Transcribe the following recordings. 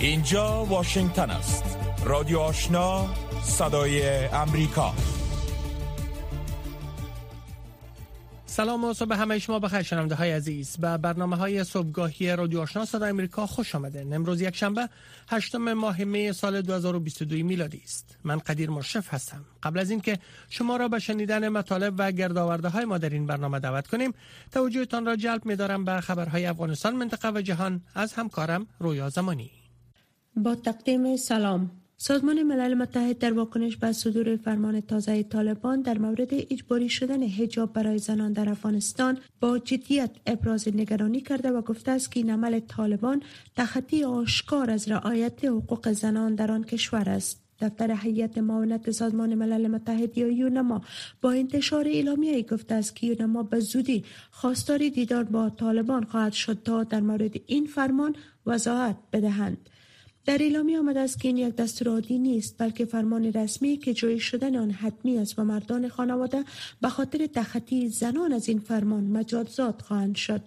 اینجا واشنگتن است. رادیو آشنا صدای امریکا. سلام و صبح همه شما بخیر شنونده های عزیز. به برنامه های صبحگاهی رادیو آشنا صدای امریکا خوش آمده امروز یک شنبه هشتم ماه می سال 2022 میلادی است. من قدیر مشرف هستم. قبل از اینکه شما را به شنیدن مطالب و گردآورده های ما در این برنامه دعوت کنیم توجهتان را جلب می دارم به خبرهای افغانستان منطقه و جهان. از همکارم رویا زمانی. با تقدیم سلام. سازمان ملل متحد در واکنش به صدور فرمان تازه طالبان در مورد اجباری شدن حجاب برای زنان در افغانستان با جدیت ابراز نگرانی کرده و گفته است که این عمل طالبان تخطی آشکار از رعایت حقوق زنان در آن کشور است. دفتر هیئت معاونت سازمان ملل متحد یا یونما با انتشار اعلامیه گفته است که یونما به زودی خواستار دیدار با طالبان خواهد شد تا در مورد این فرمان وضاحت بدهند. در اعلامی آمده است که این یک دستور عادی نیست بلکه فرمان رسمی که جوی شدن آن حتمی است و مردان خانواده به خاطر تخطی زنان از این فرمان مجازات خواهند شد.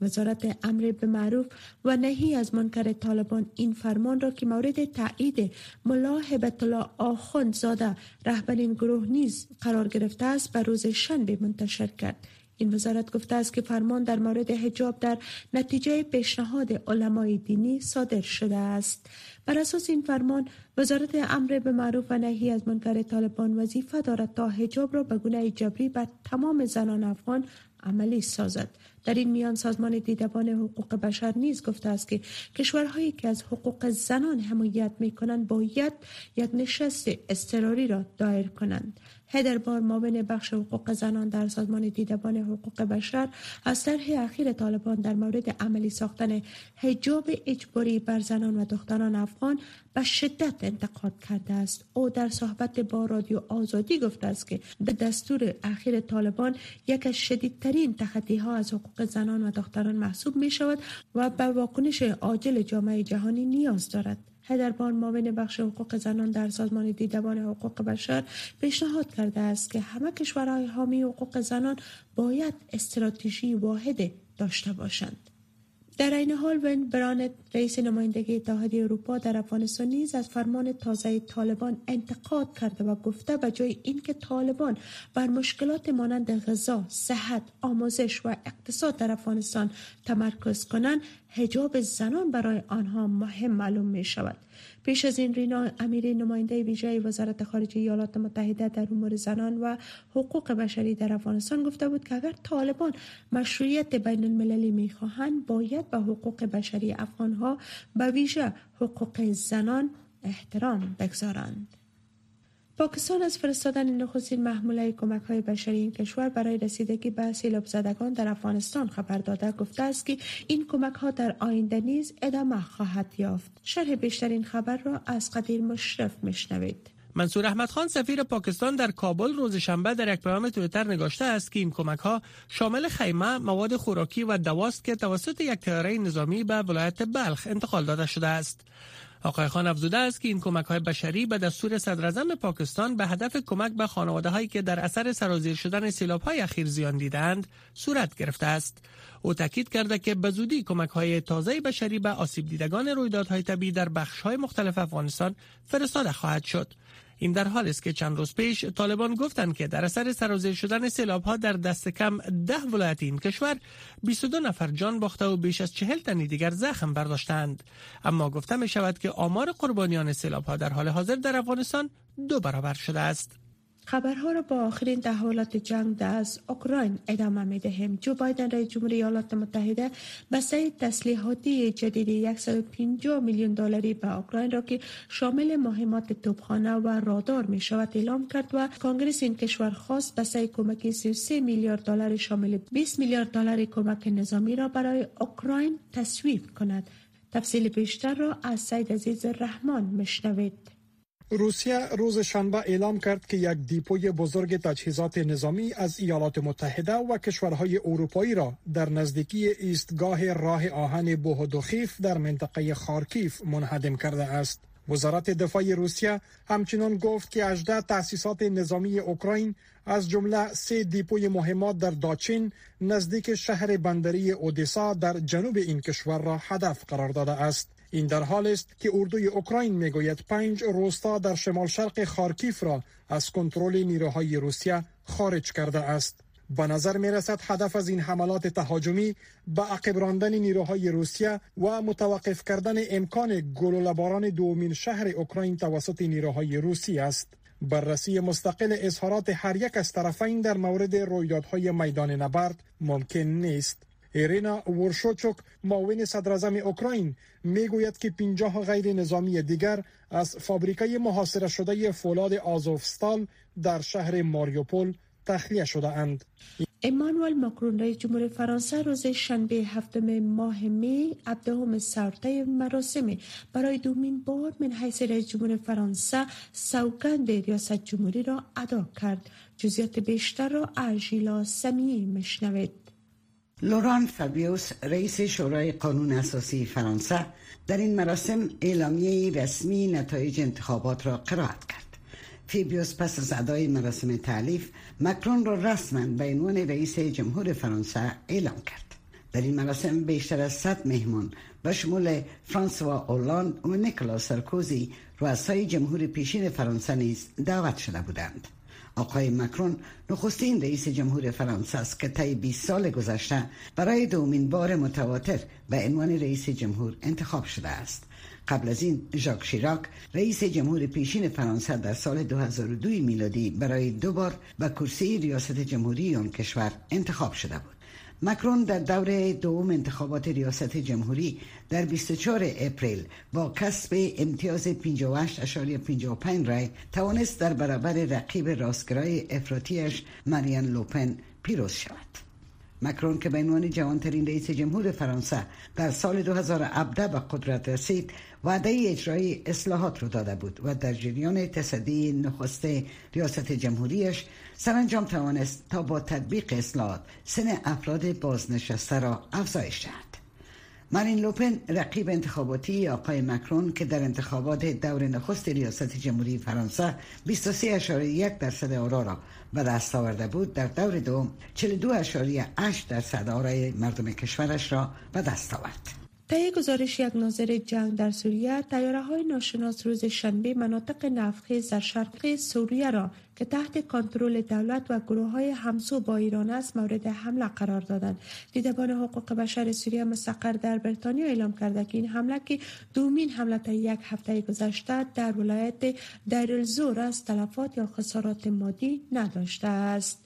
وزارت امر به معروف و نهی از منکر طالبان این فرمان را که مورد تایید ملا هبت الله آخوند زاده رهبر گروه نیز قرار گرفته است به روز شنبه منتشر کرد. این وزارت گفته است که فرمان در مورد حجاب در نتیجه پیشنهاد علمای دینی صادر شده است. بر اساس این فرمان وزارت امر به معروف و نهی از منکر طالبان وظیفه دارد تا حجاب را به گونه جبری بر تمام زنان افغان عملی سازد. در این میان سازمان دیدبان حقوق بشر نیز گفته است که کشورهایی که از حقوق زنان حمایت می کنند باید یک نشست اضطراری را دایر کنند. هدربار معاون بخش حقوق زنان در سازمان دیدبان حقوق بشر از طرح اخیر طالبان در مورد عملی ساختن حجاب اجباری بر زنان و دختران افغان به شدت انتقاد کرده است. او در صحبت با رادیو آزادی گفته است که به دستور اخیر طالبان یک از شدیدترین تخطی ها از حقوق زنان و دختران محسوب می شود و به واکنش عاجل جامعه جهانی نیاز دارد. هدربان معاون بخش حقوق زنان در سازمان دیدبان حقوق بشر پیشنهاد کرده است که همه کشورهای حامی حقوق زنان باید استراتژی واحد داشته باشند. در این حال ون برانت رئیس نمایندگی اتحادیه اروپا در افغانستان نیز از فرمان تازه طالبان انتقاد کرده و گفته به جای اینکه طالبان بر مشکلات مانند غذا، صحت، آموزش و اقتصاد در افغانستان تمرکز کنند، حجاب زنان برای آنها مهم معلوم می شود. پیش از این رینا امیری نماینده ویژه وزارت خارجه ایالات متحده در امور زنان و حقوق بشری در افغانستان گفته بود که اگر طالبان مشروعیت بین المللی می‌خواهند باید به حقوق بشری افغانها به ویژه حقوق زنان احترام بگذارند. پاکستان از فرستادن نخستین محموله کمک های بشری این کشور برای رسیدگی به سیلاب زدگان در افغانستان خبر داده گفته است که این کمک ها در آینده نیز ادامه خواهد یافت شرح بیشتر این خبر را از قدیر مشرف مشنوید منصور احمد خان سفیر پاکستان در کابل روز شنبه در یک پیام تویتر نگاشته است که این کمک ها شامل خیمه، مواد خوراکی و دواست که توسط یک تیاره نظامی به ولایت بلخ انتقال داده شده است. آقای خان افزوده است که این کمک های بشری به دستور صدر پاکستان به هدف کمک به خانواده هایی که در اثر سرازیر شدن سیلاب های اخیر زیان دیدند صورت گرفته است او تاکید کرده که به زودی کمک های تازه بشری به آسیب دیدگان رویدادهای طبیعی در بخش های مختلف افغانستان فرستاده خواهد شد این در حال است که چند روز پیش طالبان گفتند که در اثر سرازیر شدن سیلاب ها در دست کم ده ولایت این کشور 22 نفر جان باخته و بیش از چهل تنی دیگر زخم برداشتند. اما گفته می شود که آمار قربانیان سیلاب ها در حال حاضر در افغانستان دو برابر شده است. خبرها را با آخرین تحولات جنگ از اوکراین ادامه می دهیم. جو بایدن رئیس جمهوری ایالات متحده بسته تسلیحاتی جدید 150 میلیون دلاری به اوکراین را که شامل مهمات توپخانه و رادار می شود اعلام کرد و کنگرس این کشور خواست بسته کمک 33 میلیارد دلار شامل 20 میلیارد دلار کمک نظامی را برای اوکراین تصویب کند. تفصیل بیشتر را از سید عزیز رحمان مشنوید. روسیه روز شنبه اعلام کرد که یک دیپوی بزرگ تجهیزات نظامی از ایالات متحده و کشورهای اروپایی را در نزدیکی ایستگاه راه آهن بوهدوخیف در منطقه خارکیف منهدم کرده است. وزارت دفاع روسیه همچنان گفت که 18 تأسیسات نظامی اوکراین از جمله سه دیپوی مهمات در داچین نزدیک شهر بندری اودیسا در جنوب این کشور را هدف قرار داده است. این در حال است که اردوی اوکراین می‌گوید پنج روستا در شمال شرق خارکیف را از کنترل نیروهای روسیه خارج کرده است. به نظر می رسد هدف از این حملات تهاجمی به عقب راندن نیروهای روسیه و متوقف کردن امکان گلوله باران دومین شهر اوکراین توسط نیروهای روسی است. بررسی مستقل اظهارات هر یک از طرفین در مورد رویدادهای میدان نبرد ممکن نیست. ایرینا ورشوچوک معاون صدر اوکراین می‌گوید که 50 غیر نظامی دیگر از فابریکای محاصره شده فولاد آزوفستال در شهر ماریوپول تخلیه شده اند. امانوئل ماکرون رئیس جمهور فرانسه روز شنبه هفتم ماه می ابدهم سرطه مراسم. برای دومین بار من حیث رئیس جمهور فرانسه سوگند ریاست جمهوری را ادا کرد. جزیات بیشتر را ارژیلا سمیه مشنوید لوران فابیوس رئیس شورای قانون اساسی فرانسه در این مراسم اعلامیه رسمی نتایج انتخابات را قرائت کرد. فیبیوس پس از ادای مراسم تعلیف مکرون را رسما به عنوان رئیس جمهور فرانسه اعلام کرد. در این مراسم بیشتر از 100 مهمان به شمول فرانسوا اولاند و نیکولا سرکوزی رؤسای جمهور پیشین فرانسه نیز دعوت شده بودند. آقای مکرون نخستین رئیس جمهور فرانسه است که طی 20 سال گذشته برای دومین بار متواتر به عنوان رئیس جمهور انتخاب شده است. قبل از این ژاک شیراک رئیس جمهور پیشین فرانسه در سال 2002 میلادی برای دو بار به کرسی ریاست جمهوری آن کشور انتخاب شده بود. مکرون در دوره دوم انتخابات ریاست جمهوری در 24 اپریل با کسب امتیاز 58.55 رای توانست در برابر رقیب راستگرای افراطیش مریان لوپن پیروز شود. مکرون که به عنوان جوانترین رئیس جمهور فرانسه در سال 2017 به قدرت رسید وعده اجرای اصلاحات رو داده بود و در جریان تصدی نخست ریاست جمهوریش سرانجام توانست تا با تطبیق اصلاحات سن افراد بازنشسته را افزایش دهد. مارین لوپن رقیب انتخاباتی آقای مکرون که در انتخابات دور نخست ریاست جمهوری فرانسه 23.1 درصد آرا را به دست آورده بود در دور دوم 42.8 درصد آرای مردم کشورش را به دست آورد. طی گزارش یک ناظر جنگ در سوریه تیاره های ناشناس روز شنبه مناطق نفخیز در شرق سوریه را که تحت کنترل دولت و گروه های همسو با ایران است مورد حمله قرار دادند. دیدبان حقوق بشر سوریه مستقر در بریتانیا اعلام کرده که این حمله که دومین حمله تا یک هفته گذشته در ولایت دایرالزور است تلفات یا خسارات مادی نداشته است.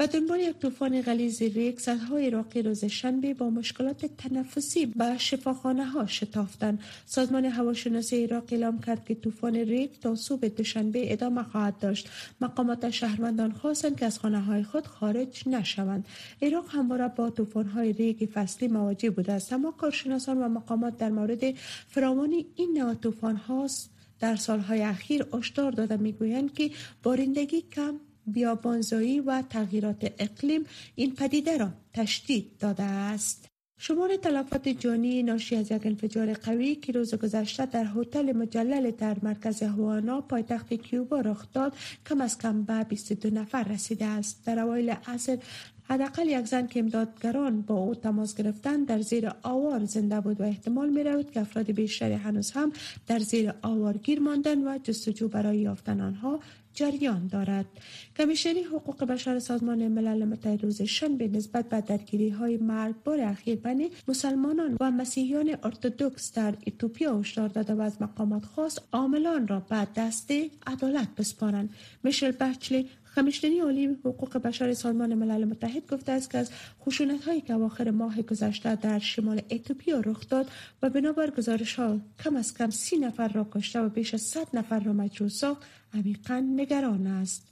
و دنبال یک طوفان غلیظ ریک صدهای عراقی روز شنبه با مشکلات تنفسی به شفاخانه ها شتافتند. سازمان هواشناسی عراق اعلام کرد که طوفان ریک تا صبح دوشنبه ادامه خواهد داشت. مقامات شهروندان خواستند که از خانه های خود خارج نشوند. عراق همواره با طوفان های ریگ فصلی مواجه بوده است. اما کارشناسان و مقامات در مورد فراوانی این نوع طوفان هاست در سالهای اخیر هشدار داده می‌گویند که بارندگی کم بیابانزایی و تغییرات اقلیم این پدیده را تشدید داده است. شمار تلفات جانی ناشی از یک انفجار قوی که روز گذشته در هتل مجلل در مرکز هوانا پایتخت کیوبا رخ داد کم از کم به 22 نفر رسیده است در اوایل عصر حداقل یک زن که امدادگران با او تماس گرفتن در زیر آوار زنده بود و احتمال می رود که افراد بیشتری هنوز هم در زیر آوار گیر ماندن و جستجو برای یافتن آنها جریان دارد. کمیشنری حقوق بشر سازمان ملل متحد روز شنبه نسبت به درگیری های مرگبار اخیر بین مسلمانان و مسیحیان ارتودکس در ایتوپیا هشدار داده و از مقامات خاص عاملان را به دست عدالت بسپارند. میشل بچلی کمیشنری عالی حقوق بشر سازمان ملل متحد گفته است که از خشونت هایی که اواخر ماه گذشته در شمال اتوپیا رخ داد و بنابر گزارش ها کم از کم سی نفر را کشته و بیش از صد نفر را مجروح ساخت عمیقا نگران است.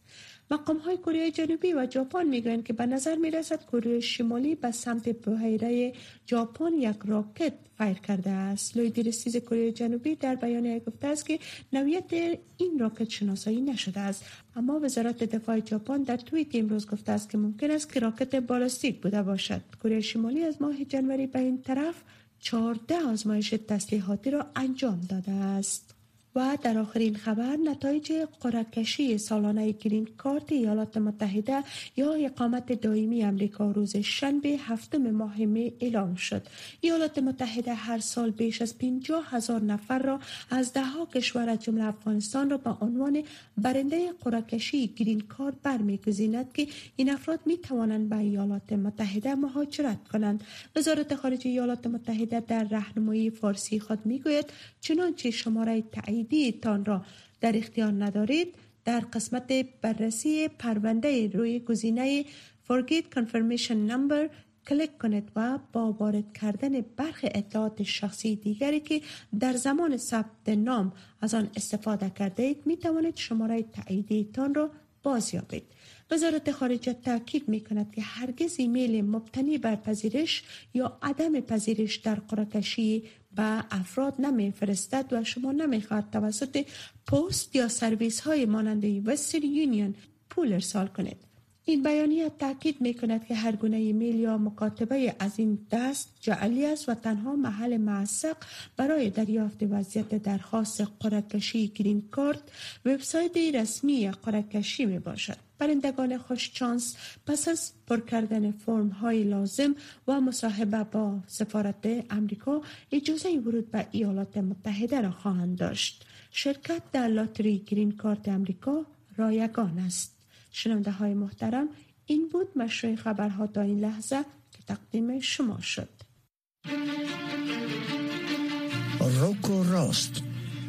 مقام های کره جنوبی و ژاپن می‌گویند که به نظر می رسد کره شمالی به سمت بحیره ژاپن یک راکت فیر کرده است. لوی رسیز کره جنوبی در بیانیه گفته است که نوعیت این راکت شناسایی نشده است. اما وزارت دفاع ژاپن در توییت امروز گفته است که ممکن است که راکت بالستیک بوده باشد. کره شمالی از ماه جنوری به این طرف 14 آزمایش تسلیحاتی را انجام داده است. و در آخرین خبر نتایج قرعه‌کشی سالانه گرین کارت ایالات متحده یا اقامت دائمی امریکا روز شنبه هفتم ماه می اعلام شد. ایالات متحده هر سال بیش از 50 هزار نفر را از ده ها کشور از جمله افغانستان را به عنوان برنده قرعه‌کشی گرین کارت برمیگزیند که این افراد می توانند به ایالات متحده مهاجرت کنند. وزارت خارجه ایالات متحده در رهنمایی فارسی خود می‌گوید چنانچه شماره تاییدی تان را در اختیار ندارید در قسمت بررسی پرونده روی گزینه Forget Confirmation Number کلیک کنید و با وارد کردن برخ اطلاعات شخصی دیگری که در زمان ثبت نام از آن استفاده کرده اید می توانید شماره تاییدی تان را بازیابید. وزارت خارجه تاکید می کند که هرگز ایمیل مبتنی بر پذیرش یا عدم پذیرش در قرعه‌کشی به افراد نمی فرستد و شما نمی خواهد توسط پست یا سرویس های مانند Western Union پول ارسال کنید. این بیانیه تاکید می کند که هر گونه ایمیل یا مکاتبه از این دست جعلی است و تنها محل موثق برای دریافت وضعیت درخواست قرعه‌کشی گرین کارت وبسایت رسمی قرعه‌کشی می باشد. برندگان خوشچانس پس از پر کردن فرم های لازم و مصاحبه با سفارت امریکا اجازه ورود به ایالات متحده را خواهند داشت. شرکت در لاتری گرین کارت امریکا رایگان است. شنونده های محترم این بود مشروع خبرها تا این لحظه که تقدیم شما شد. روکو راست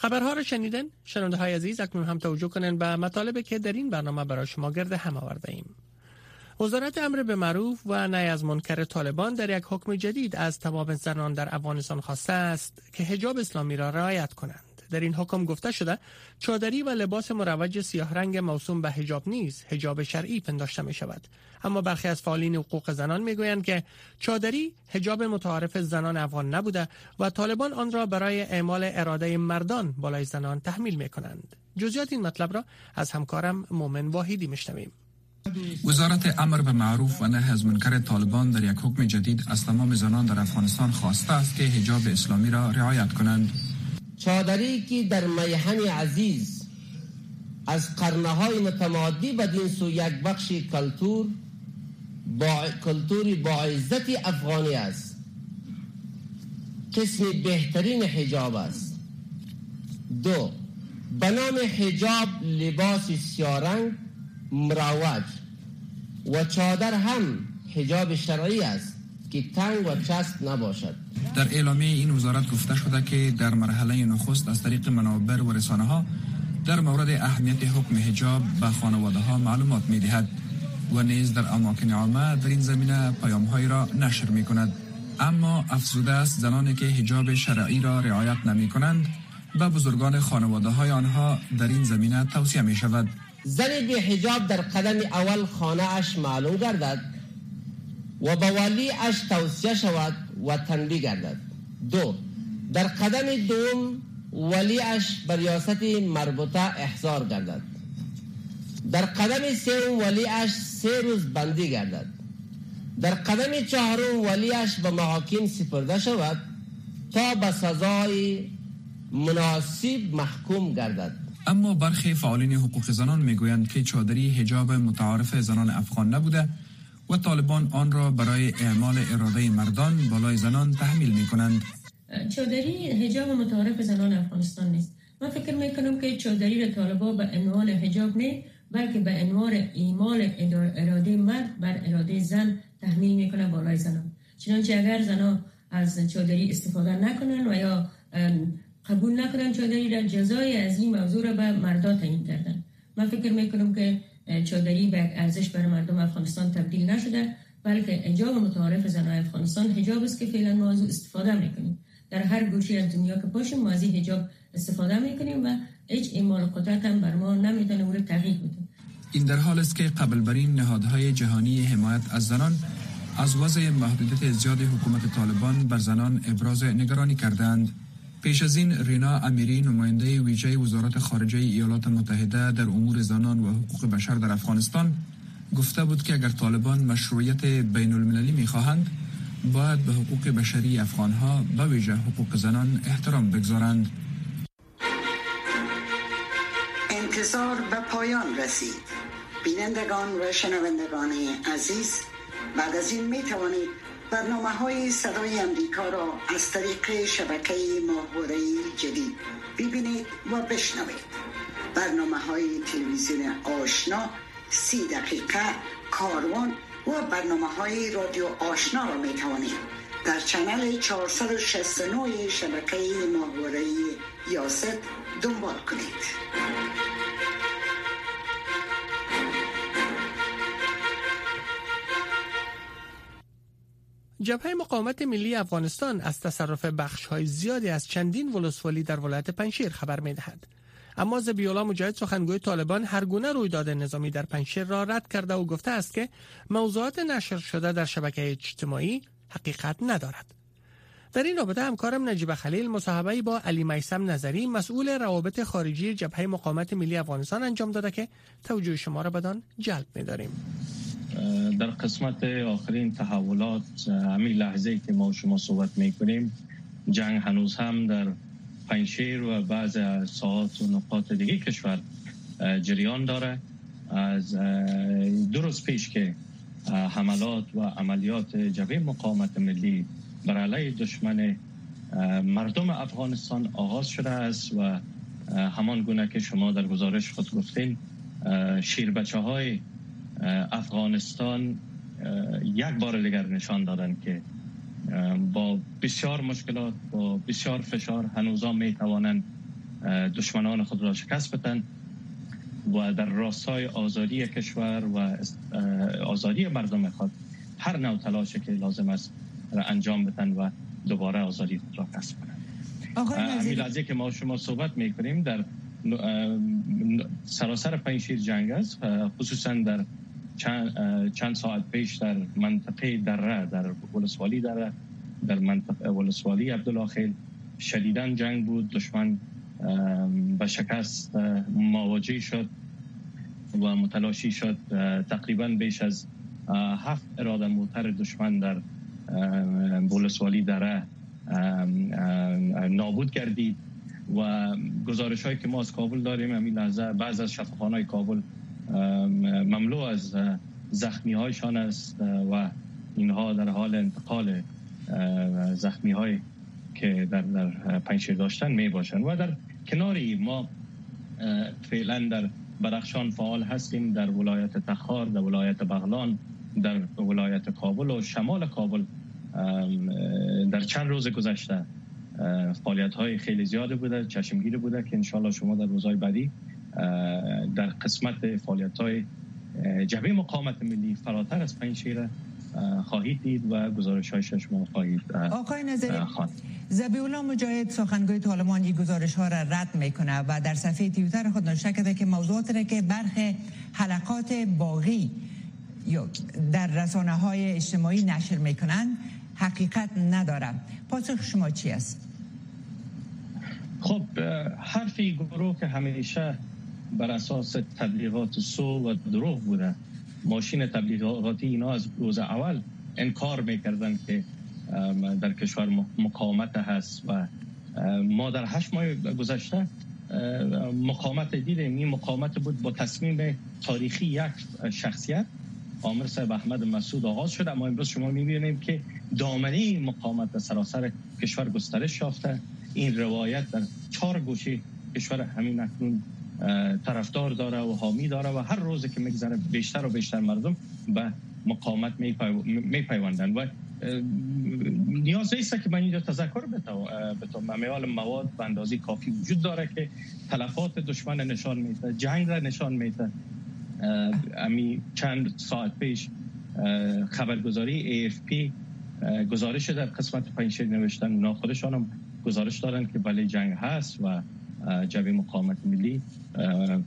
خبرها را شنیدن؟ شنونده های عزیز اکنون هم توجه کنند به مطالبی که در این برنامه برای شما گرده هم آورده ایم. وزارت امر به معروف و نهی از منکر طالبان در یک حکم جدید از تمام زنان در افغانستان خواسته است که حجاب اسلامی را رعایت کنند. در این حکم گفته شده چادری و لباس مروج سیاه رنگ موسوم به حجاب نیز حجاب شرعی پنداشته می شود اما برخی از فعالین حقوق زنان می گویند که چادری حجاب متعارف زنان افغان نبوده و طالبان آن را برای اعمال اراده مردان بالای زنان تحمیل می کنند جزئیات این مطلب را از همکارم مومن واحدی میشنویم. وزارت امر به معروف و نهی از منکر طالبان در یک حکم جدید از تمام زنان در افغانستان خواسته است که حجاب اسلامی را رعایت کنند. چادری که در میهن عزیز از قرنه های متمادی بدین سو یک بخش کلتور با کلتوری با عزت افغانی است. قسم بهترین حجاب است. دو به نام حجاب لباس سیارنگ مروج و چادر هم حجاب شرعی است. که تنگ و چسب نباشد. در اعلامیه این وزارت گفته شده که در مرحله نخست از طریق منابر و رسانه ها در مورد اهمیت حکم حجاب به خانواده ها معلومات می دهد و نیز در اماکن عامه در این زمینه پیام های را نشر می کند اما افزوده است زنانی که حجاب شرعی را رعایت نمی کنند به بزرگان خانواده های آنها در این زمینه توصیه می شود زنی به حجاب در قدم اول خانه اش معلوم گردد. و به ولی اش توصیه شود و تنبیه گردد دو در قدم دوم ولی اش بر ریاست مربوطه احضار گردد. در قدم سوم ولی اش سه روز بندی گردد. در قدم چهارم ولی اش به محاکم سپرده شود تا به سزای مناسب محکوم گردد. اما برخی فعالین حقوق زنان می‌گویند که چادری حجاب متعارف زنان افغان نبوده. و طالبان آن را برای اعمال اراده مردان بالای زنان تحمیل می کنند چادری هجاب متعارف زنان افغانستان نیست. من فکر می کنم که چادری را طالبا به عنوان هجاب نه بلکه به عنوان ایمال اراده مرد بر اراده زن تحمیل می‌کنه بالای زنان. چنانچه اگر زنان از چادری استفاده نکنن و یا قبول نکنن چادری را جزای از این موضوع را به مردا تعیین کردن. من فکر می کنم که چادری به ارزش برای مردم افغانستان تبدیل نشده بلکه حجاب متعارف زنان افغانستان حجاب است که فعلا ما از استفاده می‌کنیم در هر گوشه از دنیا که باشیم ما از حجاب استفاده می‌کنیم و هیچ ایمال قدرت هم بر ما نمی‌تونه او تغییر بده. این در حال است که قبل بر این نهادهای جهانی حمایت از زنان از وضع محدودیت زیاد حکومت طالبان بر زنان ابراز نگرانی کردند. پیش از این رینا امیری نماینده ویژه وزارت خارجه ایالات متحده در امور زنان و حقوق بشر در افغانستان گفته بود که اگر طالبان مشروعیت بین المللی می خواهند باید به حقوق بشری افغانها به ویژه حقوق زنان احترام بگذارند. انتظار به پایان رسید. بینندگان و شنوندگان عزیز بعد از این می توانید برنامه های صدای امریکا را از طریق شبکه ماهواره جدید ببینید و بشنوید. برنامه های تلویزیون آشنا سی دقیقه کاروان و برنامه های رادیو آشنا را می توانید در چنل 469 شبکه ماهواره یاست دنبال کنید. جبهه مقاومت ملی افغانستان از تصرف بخش های زیادی از چندین ولسوالی در ولایت پنشیر خبر می دهد. اما زبیولا مجاهد سخنگوی طالبان هر گونه رویداد نظامی در پنشیر را رد کرده و گفته است که موضوعات نشر شده در شبکه اجتماعی حقیقت ندارد. در این رابطه همکارم نجیب خلیل مصاحبه با علی میسم نظری مسئول روابط خارجی جبهه مقاومت ملی افغانستان انجام داده که توجه شما را بدان جلب می داریم. در قسمت آخرین تحولات همین لحظه که ما شما صحبت می کنیم جنگ هنوز هم در پنشیر و بعض ساعات و نقاط دیگه کشور جریان داره. از روز پیش که حملات و عملیات جبهه مقاومت ملی بر علیه دشمن مردم افغانستان آغاز شده است و همان گونه که شما در گزارش خود گفتین شیر بچه های افغانستان یک بار دیگر نشان دادن که با بسیار مشکلات با بسیار فشار هنوزا می توانند دشمنان خود را شکست بدن و در راستای آزادی کشور و آزادی مردم خود هر نوع تلاشه که لازم است را انجام بدن و دوباره آزادی خود را کسب کنند. همین که ما شما صحبت می کنیم در سراسر پنشیر جنگ است خصوصا در چند, چند ساعت پیش در منطقه دره در ولسوالی دره در منطقه ولسوالی عبدالله خیل شدیدن جنگ بود دشمن به شکست مواجه شد و متلاشی شد. تقریبا بیش از هفت اراده موتر دشمن در ولسوالی دره نابود گردید و گزارش هایی که ما از کابل داریم همین لحظه بعض از شفاخانه های کابل مملو از زخمی هایشان است و اینها در حال انتقال زخمی های که در, در پنشیر داشتن می باشند. و در کناری ما فعلا در بدخشان فعال هستیم در ولایت تخار در ولایت بغلان در ولایت کابل و شمال کابل. در چند روز گذشته فعالیت های خیلی زیاده بوده چشمگیر بوده که انشالله شما در روزهای بعدی در قسمت فعالیت های جبهه مقاومت ملی فراتر از پنج شیر خواهید دید و گزارش های شما خواهید آقای نظری زبیولا مجاهد سخنگوی طالبان این گزارش ها را رد می‌کنه و در صفحه تیوتر خود نوشته کرده که موضوعات را که برخ حلقات باقی در رسانه های اجتماعی نشر می‌کنند حقیقت نداره پاسخ شما چی است؟ خب حرفی گروه که همیشه بر اساس تبلیغات سو و دروغ بوده. ماشین تبلیغاتی اینا از روز اول انکار می‌کردن که در کشور مقاومت هست و ما در هشت ماه گذشته مقاومت دیدیم. این مقاومت بود با تصمیم تاریخی یک شخصیت آمر صاحب احمد مسعود آغاز شد. اما امروز شما می‌بینیم که دامنه مقاومت در سراسر کشور گسترش یافته. این روایت در چهار گوشه کشور همین اکنون طرفدار داره و حامی داره و هر روزی که میگذره بیشتر و بیشتر مردم به مقاومت میپیوندن و نیاز نیست که من اینجا تذکر بتم ممیال مواد به اندازی کافی وجود داره که تلفات دشمن نشان میده جنگ را نشان میده. امی چند ساعت پیش خبرگزاری AFP گزارش در قسمت پنجشیر نوشتن اونا خودشان هم گزارش دارن که بله جنگ هست و جبهه مقاومت ملی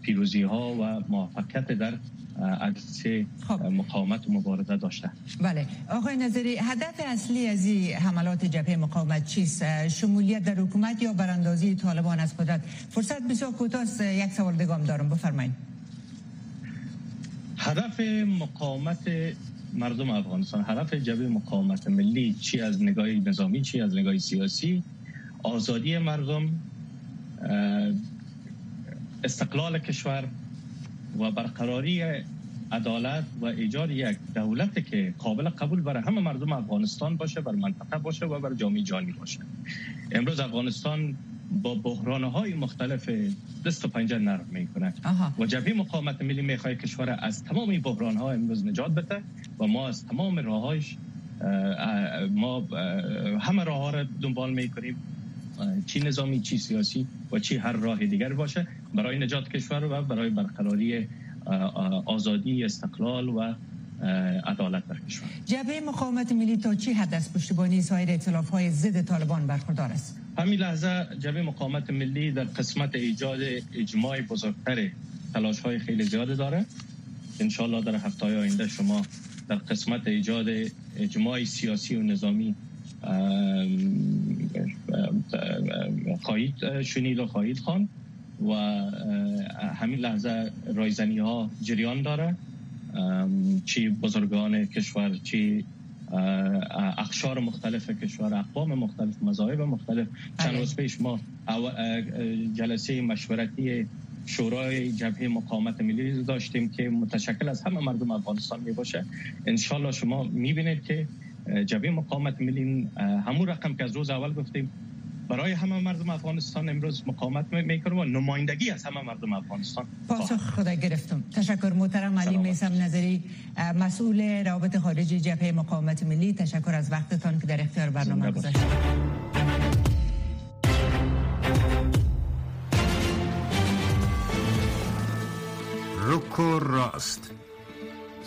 پیروزی ها و موفقیت در عرصه خب. مقاومت و مبارزه داشته. بله. آقای نظری هدف اصلی از این حملات جبهه مقاومت چیست؟ شمولیت در حکومت یا براندازی طالبان از قدرت؟ فرصت بسیار کوتاه یک سوال دگام دارم. بفرمایید. هدف مقاومت مردم افغانستان هدف جبهه مقاومت ملی چی از نگاه نظامی چی از نگاه سیاسی؟ آزادی مردم استقلال کشور و برقراری عدالت و ایجاد یک دولت که قابل قبول برای همه مردم افغانستان باشه بر منطقه باشه و بر جامعه جانی باشه. امروز افغانستان با بحران های مختلف دست و پنجه نرم می‌کنه. و جبهه مقاومت ملی می‌خواد کشور از تمام این بحران ها امروز نجات بده و ما از تمام راههایش ما همه راه ها را دنبال می‌کنیم. چی نظامی چی سیاسی و چی هر راه دیگر باشه برای نجات کشور و برای برقراری آزادی استقلال و عدالت در کشور. جبهه مقاومت ملی تا چی حد از پشتیبانی سایر ائتلاف های ضد طالبان برخوردار است. همین لحظه جبهه مقاومت ملی در قسمت ایجاد اجماع بزرگتر تلاش های خیلی زیاد داره. انشالله در هفته آینده شما در قسمت ایجاد اجماع سیاسی و نظامی خواهید شنید و خواهید خوان و همین لحظه رایزنی ها جریان داره. چی بزرگان کشور چی اخشار مختلف کشور اقوام مختلف مذاهب مختلف. چند بله. روز پیش ما جلسه مشورتی شورای جبهه مقاومت ملی داشتیم که متشکل از همه مردم افغانستان می باشه انشالله شما می‌بینید که جبهه مقاومت ملی همون رقم که از روز اول گفتیم. برای همه مردم افغانستان امروز مقاومت می‌کنم و نمایندگی از همه مردم افغانستان پاسخ خدا گرفتم. تشکر محترم علی میسم نظری. مسئول روابط خارجی جبهه مقاومت ملی. تشکر از وقتتان که در اختیار برنامه گذاشتید. رکو راست.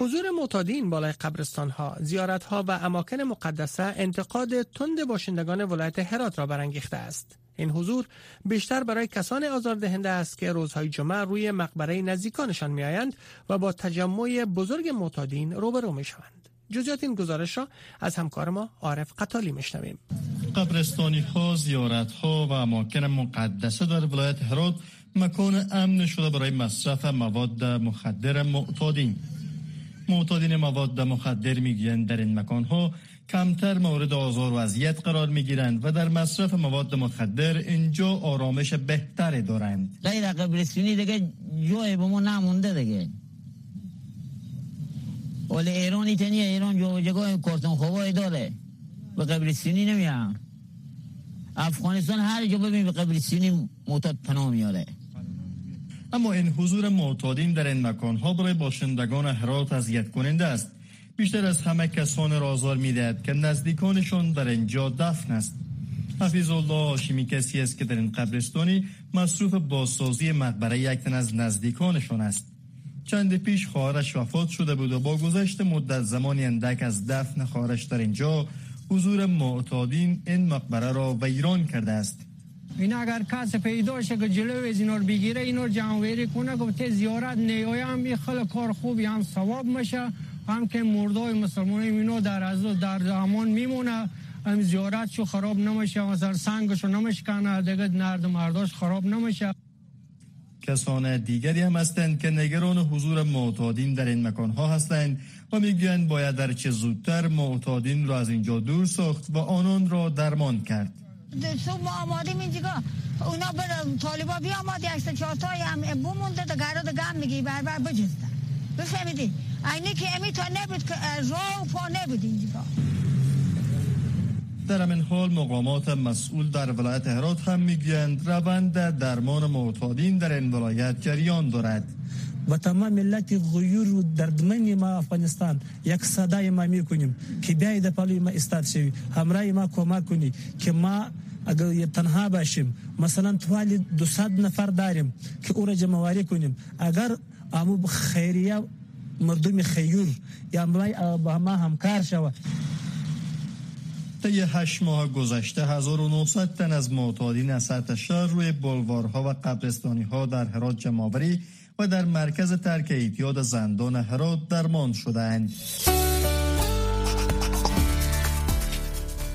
حضور معتادین بالای قبرستان ها، زیارت ها و اماکن مقدسه انتقاد تند باشندگان ولایت هرات را برانگیخته است. این حضور بیشتر برای کسان آزاردهنده است که روزهای جمعه روی مقبره نزدیکانشان میآیند و با تجمع بزرگ معتادین روبرو می شوند. جزیات این گزارش را از همکار ما عارف قطالی میشنویم. قبرستانی ها، زیارت ها و اماکن مقدسه در ولایت هرات مکان امن شده برای مصرف مواد مخدر معتادین. معتادین مواد مخدر می‌گویند در این مکان ها کمتر مورد آزار و اذیت قرار می گیرند و در مصرف مواد مخدر اینجا آرامش بهتری دارند. غیر قبرستونی دیگه جای به ما نمونده دیگه. ولی ایرانی تنیه ایران جو جگاه کارتون خوبای داره. به قبرستونی نمیان افغانستان هر جا ببین به قبرستونی معتاد پناه میاره. اما این حضور معتادین در این مکان ها برای باشندگان هرات اذیت کننده است. بیشتر از همه کسان را آزار می‌دهد که نزدیکانشون در اینجا دفن است. حفیظ الله هاشمی کسی است که در این قبرستانی مصروف بازسازی مقبره یک تن از نزدیکانشان است. چند پیش خواهرش وفات شده بود و با گذشت مدت زمانی اندک از دفن خواهرش در اینجا حضور معتادین این مقبره را ویران کرده است. این اگر کس پیدا شه که جلو از اینا رو بگیره اینا رو جمعوری کنه گفته زیارت نیای هم خیلی کار خوبی هم ثواب میشه هم که مردای مسلمان اینا در از در امان میمونه هم زیارت شو خراب نمیشه مثلا سنگشو نمیشکنه دیگه نرد مرداش خراب نمیشه کسان دیگری هم هستند که نگران حضور معتادین در این مکان ها هستند و می‌گویند باید در چه زودتر معتادین را از اینجا دور ساخت و آنان را درمان کرد صبح ما آمادیم اینجا اونا بر طالبا بیا آمادی اکسا چهارتای هم بمونده ده گرد گم میگی بر بر بجزده بفهمیدی؟ اینه که امی تا نبود که راه پا نبود اینجا. در همین حال مقامات مسئول در ولایت هرات هم می‌گویند روند درمان معتادین در این ولایت جریان دارد. و تمام ملت غیور دردمن ما افغانستان یک صدای ما می‌کنیم که بیاید پلوی ما استاد شوی همراه ما کمک کنی که ما اگر تنها باشیم. مثلا توال 200 نفر داریم که او را جمعواری کنیم. اگر امو خیریه مردم خیور یا با ما همکار شود طی هشت ماه گذشته 1900 تن از معتادین از سطح شهر روی بلوارها و قبرستانی ها در هرات جمعآوری و در مرکز ترک اعتیاد زندان هرات درمان شدند.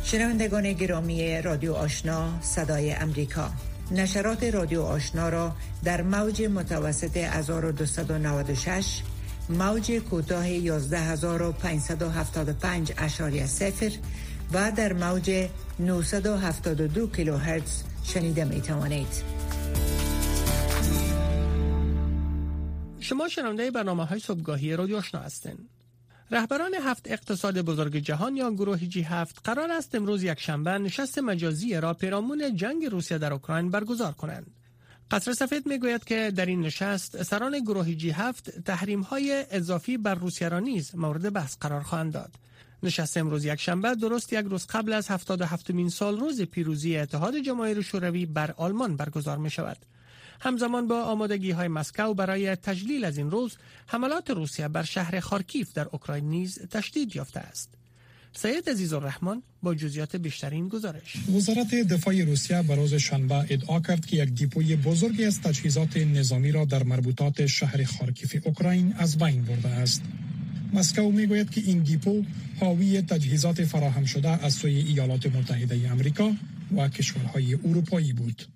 شنوندگان گرامی رادیو آشنا صدای امریکا نشرات رادیو آشنا را در موج متوسط 1296 موج کوتاه 11575 اشاری سفر و در موج 972 کیلوهرتز شنیده می توانید. شما شنونده برنامه های صبحگاهی رادیو آشنا هستند. رهبران هفت اقتصاد بزرگ جهان یا گروه جی هفت قرار است امروز یک شنبه نشست مجازی را پیرامون جنگ روسیه در اوکراین برگزار کنند. قصر سفید می‌گوید که در این نشست سران گروه جی هفت تحریم های اضافی بر روسیه را نیز مورد بحث قرار خواهند داد. نشست امروز یک شنبه درست یک روز قبل از 77 مین سال روز پیروزی اتحاد جماهیر شوروی بر آلمان برگزار می شود. همزمان با آمادگی های مسکو برای تجلیل از این روز حملات روسیه بر شهر خارکیف در اوکراین نیز تشدید یافته است. سید عزیز الرحمن با جزئیات بیشترین گزارش. وزارت دفاع روسیه به روز شنبه ادعا کرد که یک دیپوی بزرگی از تجهیزات نظامی را در مربوطات شهر خارکیف اوکراین از بین برده است. مسکو می‌گوید که این دیپو حاوی تجهیزات فراهم شده از سوی ایالات متحده آمریکا و کشورهای اروپایی بود.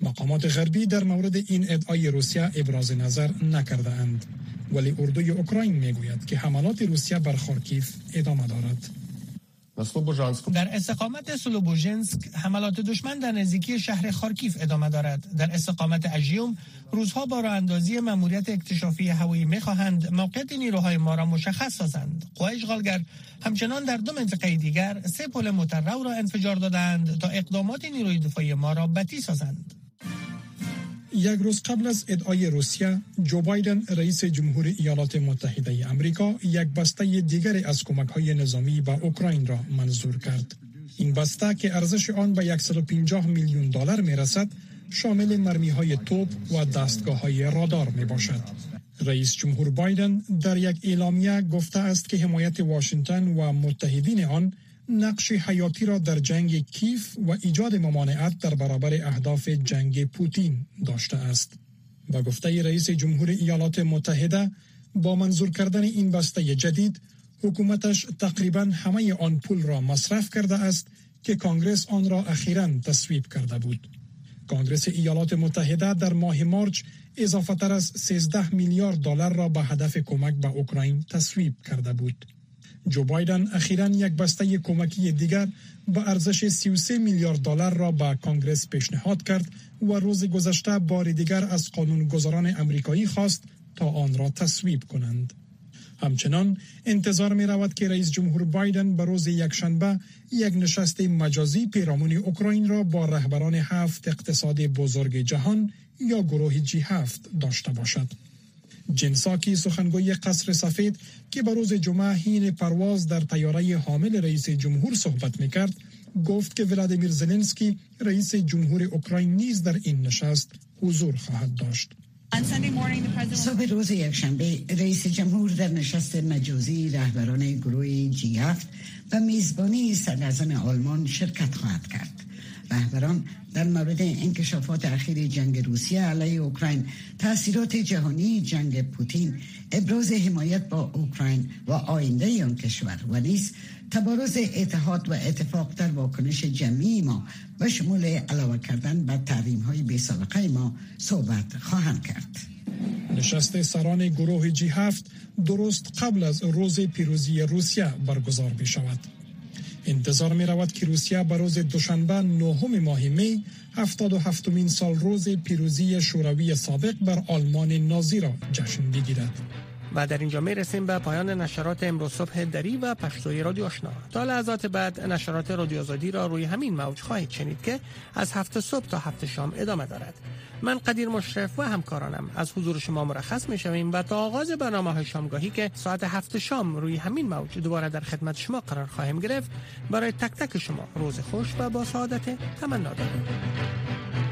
مقامات غربی در مورد این ادعای روسیه ابراز نظر نکرده اند ولی اردوی اوکراین می‌گوید که حملات روسیه بر خارکیف ادامه دارد. در استقامت سلوبوژنسک حملات دشمن در نزدیکی شهر خارکیف ادامه دارد. در استقامت اژیوم روزها با راه اندازی ماموریت اکتشافی هوایی می‌خواهند موقعیت نیروهای ما را مشخص سازند. قوای اشغالگر همچنان در دو منطقه دیگر سه پل مترو را انفجار دادند تا اقدامات نیروی دفاعی ما را بتی سازند. یک روز قبل از ادعای روسیه جو بایدن رئیس جمهور ایالات متحده امریکا یک بسته دیگری از کمک های نظامی به اوکراین را منظور کرد. این بسته که ارزش آن به 150 میلیون دلار می رسد شامل مرمی های توپ و دستگاه های رادار می باشد رئیس جمهور بایدن در یک اعلامیه گفته است که حمایت واشنگتن و متحدین آن نقش حیاتی را در جنگ کیف و ایجاد ممانعت در برابر اهداف جنگ پوتین داشته است. با گفته رئیس جمهور ایالات متحده با منظور کردن این بسته جدید حکومتش تقریبا همه آن پول را مصرف کرده است که کانگرس آن را اخیرا تصویب کرده بود. کانگرس ایالات متحده در ماه مارچ اضافه تر از 13 میلیارد دلار را به هدف کمک به اوکراین تصویب کرده بود. جو بایدن اخیرا یک بسته کمکی دیگر با ارزش 33 میلیارد دلار را به کانگرس پیشنهاد کرد و روز گذشته بار دیگر از قانونگذاران امریکایی خواست تا آن را تصویب کنند. همچنان انتظار می رود که رئیس جمهور بایدن به روز یکشنبه یک نشست مجازی پیرامون اوکراین را با رهبران هفت اقتصاد بزرگ جهان یا گروه جی هفت داشته باشد. جنساکی سخنگوی قصر سفید که به روز جمعه هین پرواز در تیاره حامل رئیس جمهور صحبت می‌کرد گفت که ولادیمیر زلنسکی رئیس جمهور اوکراین نیز در این نشست حضور خواهد داشت. صبح روز یکشنبه رئیس جمهور در نشست مجازی رهبران گروه جی و میزبانی صدر آلمان شرکت خواهد کرد. رهبران در مورد انکشافات اخیر جنگ روسیه علیه اوکراین تاثیرات جهانی جنگ پوتین ابراز حمایت با اوکراین و آینده آن کشور و نیز تبارز اتحاد و اتفاق در واکنش جمعی ما و شمول علاوه کردن به تحریم های بی سابقه ما صحبت خواهند کرد. نشست سران گروه جی هفت درست قبل از روز پیروزی روسیه برگزار می شود انتظار می رود که روسیه به روز دوشنبه نهم ماه می 77 مین سال روز پیروزی شوروی سابق بر آلمان نازی را جشن بگیرد. و در اینجا می رسیم به پایان نشرات امروز صبح دری و پشتوی رادیو آشنا تا لحظات بعد نشرات رادیو آزادی را روی همین موج خواهید شنید که از هفته صبح تا هفته شام ادامه دارد من قدیر مشرف و همکارانم. از حضور شما مرخص می شویم و تا آغاز برنامه های شامگاهی که ساعت هفت شام روی همین موج دوباره در خدمت شما قرار خواهیم گرفت برای تک تک شما روز خوش و با سعادت تمنا دارم